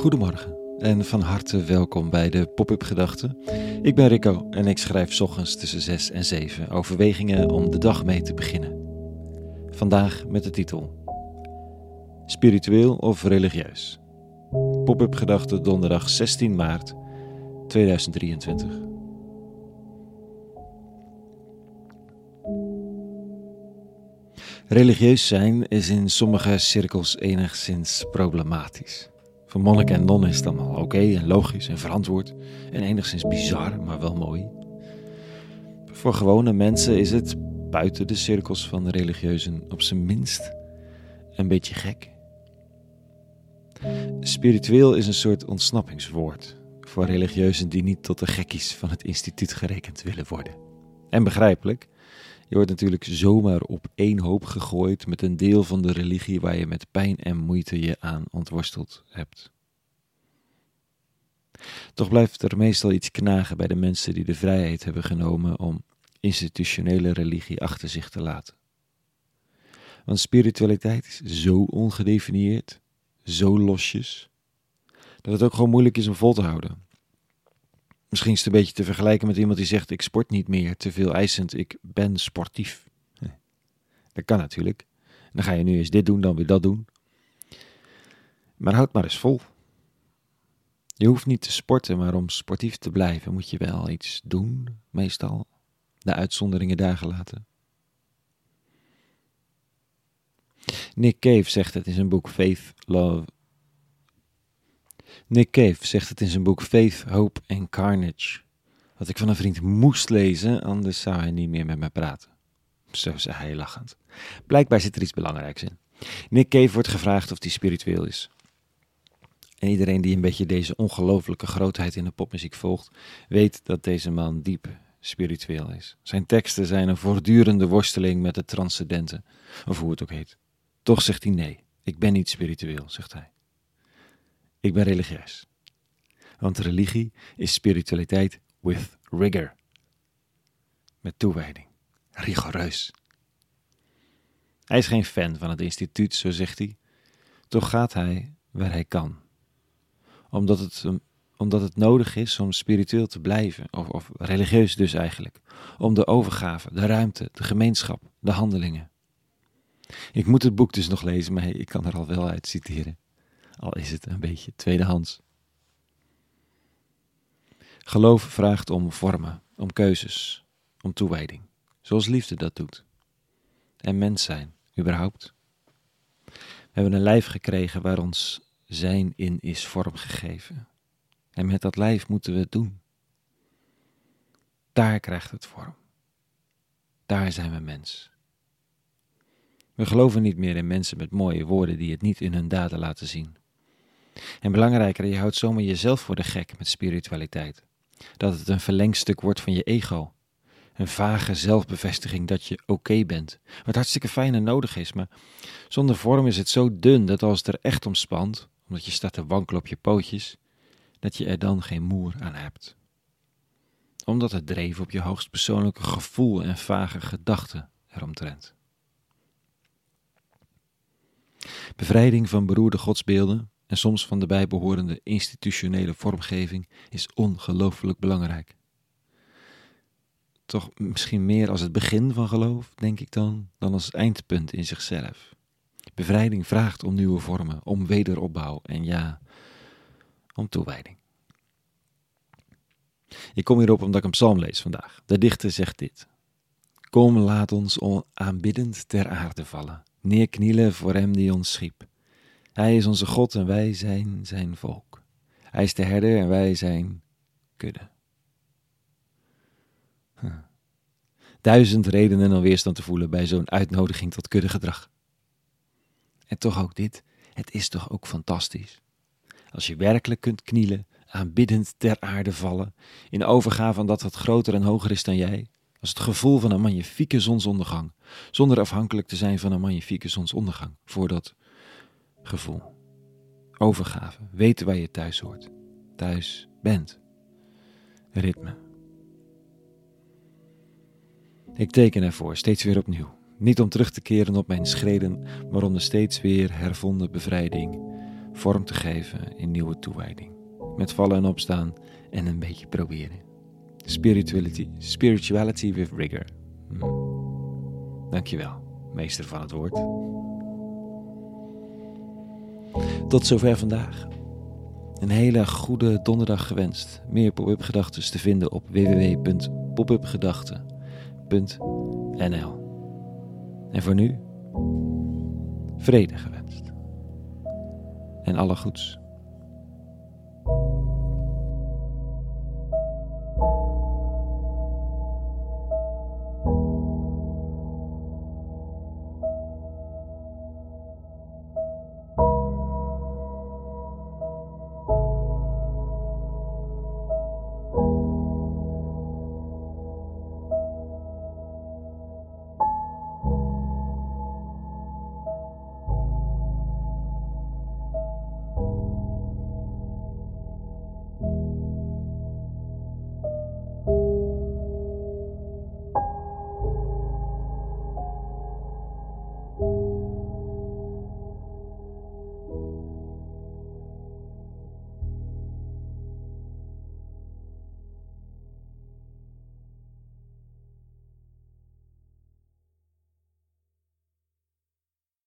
Goedemorgen en van harte welkom bij de Pop-up Gedachten. Ik ben Rico en ik schrijf ochtends tussen 6 en 7 overwegingen om de dag mee te beginnen. Vandaag met de titel Spiritueel of religieus? Pop-up Gedachten donderdag 16 maart 2023. Religieus zijn is in sommige cirkels enigszins problematisch. Voor monniken en nonnen is het allemaal oké en logisch en verantwoord en enigszins bizar, maar wel mooi. Voor gewone mensen is het buiten de cirkels van de religieuzen op zijn minst een beetje gek. Spiritueel is een soort ontsnappingswoord voor religieuzen die niet tot de gekkies van het instituut gerekend willen worden. En begrijpelijk, je wordt natuurlijk zomaar op één hoop gegooid met een deel van de religie waar je met pijn en moeite je aan ontworsteld hebt. Toch blijft er meestal iets knagen bij de mensen die de vrijheid hebben genomen om institutionele religie achter zich te laten. Want spiritualiteit is zo ongedefinieerd, zo losjes, dat het ook gewoon moeilijk is om vol te houden. Misschien is het een beetje te vergelijken met iemand die zegt: Ik sport niet meer, te veel eisend, ik ben sportief. Dat kan natuurlijk. Dan ga je nu eens dit doen, dan weer dat doen. Maar houd maar eens vol. Je hoeft niet te sporten, maar om sportief te blijven moet je wel iets doen, meestal. De uitzonderingen daar gelaten. Nick Cave zegt het in zijn boek Faith, Love. Nick Cave zegt het in zijn boek Faith, Hope and Carnage. Wat ik van een vriend moest lezen, anders zou hij niet meer met mij praten. Zo zei hij lachend. Blijkbaar zit er iets belangrijks in. Nick Cave wordt gevraagd of hij spiritueel is. En iedereen die een beetje deze ongelooflijke grootheid in de popmuziek volgt, weet dat deze man diep spiritueel is. Zijn teksten zijn een voortdurende worsteling met het transcendente, of hoe het ook heet. Toch zegt hij nee, ik ben niet spiritueel, zegt hij. Ik ben religieus. Want religie is spiritualiteit with rigor. Met toewijding. Rigoureus. Hij is geen fan van het instituut, zo zegt hij. Toch gaat hij waar hij kan. Omdat het, omdat het nodig is om spiritueel te blijven, of, of religieus dus eigenlijk. Om de overgave, de ruimte, de gemeenschap, de handelingen. Ik moet het boek dus nog lezen, maar ik kan er al wel uit citeren. Al is het een beetje tweedehands. Geloof vraagt om vormen, om keuzes, om toewijding, zoals liefde dat doet. En mens zijn, überhaupt. We hebben een lijf gekregen waar ons zijn in is vormgegeven. En met dat lijf moeten we het doen. Daar krijgt het vorm. Daar zijn we mens. We geloven niet meer in mensen met mooie woorden die het niet in hun daden laten zien. En belangrijker, je houdt zomaar jezelf voor de gek met spiritualiteit. Dat het een verlengstuk wordt van je ego. Een vage zelfbevestiging dat je oké bent. Wat hartstikke fijn en nodig is, maar zonder vorm is het zo dun dat als het er echt om spant, omdat je staat te wankelen op je pootjes, dat je er dan geen moer aan hebt. Omdat het dreef op je hoogst persoonlijke gevoel en vage gedachten eromtrent. Bevrijding van beroerde godsbeelden en soms van de bijbehorende institutionele vormgeving is ongelooflijk belangrijk. Toch misschien meer als het begin van geloof, denk ik dan, dan als het eindpunt in zichzelf. Bevrijding vraagt om nieuwe vormen, om wederopbouw en ja, om toewijding. Ik kom hierop omdat ik een psalm lees vandaag. De dichter zegt dit. Kom, laat ons aanbiddend ter aarde vallen, neerknielen voor hem die ons schiep. Hij is onze God en wij zijn zijn volk. Hij is de herder en wij zijn kudde. Huh. Duizend redenen om weerstand te voelen bij zo'n uitnodiging tot kuddegedrag. En toch ook dit, het is toch ook fantastisch. Als je werkelijk kunt knielen, aanbiddend ter aarde vallen, in overgave aan dat wat groter en hoger is dan jij, als het gevoel van een magnifieke zonsondergang, zonder afhankelijk te zijn van een magnifieke zonsondergang, voor dat gevoel. Overgave, weten waar je thuis hoort, thuis bent. Ritme. Ik teken ervoor, steeds weer opnieuw. Niet om terug te keren op mijn schreden, maar om de steeds weer hervonden bevrijding vorm te geven in nieuwe toewijding. Met vallen en opstaan en een beetje proberen. Spirituality, spirituality with rigor. Hm. Dankjewel, meester van het woord. Tot zover vandaag. Een hele goede donderdag gewenst. Meer pop-up gedachten te vinden op www.popupgedachten.nl. En voor nu, vrede gewenst. En alle goeds.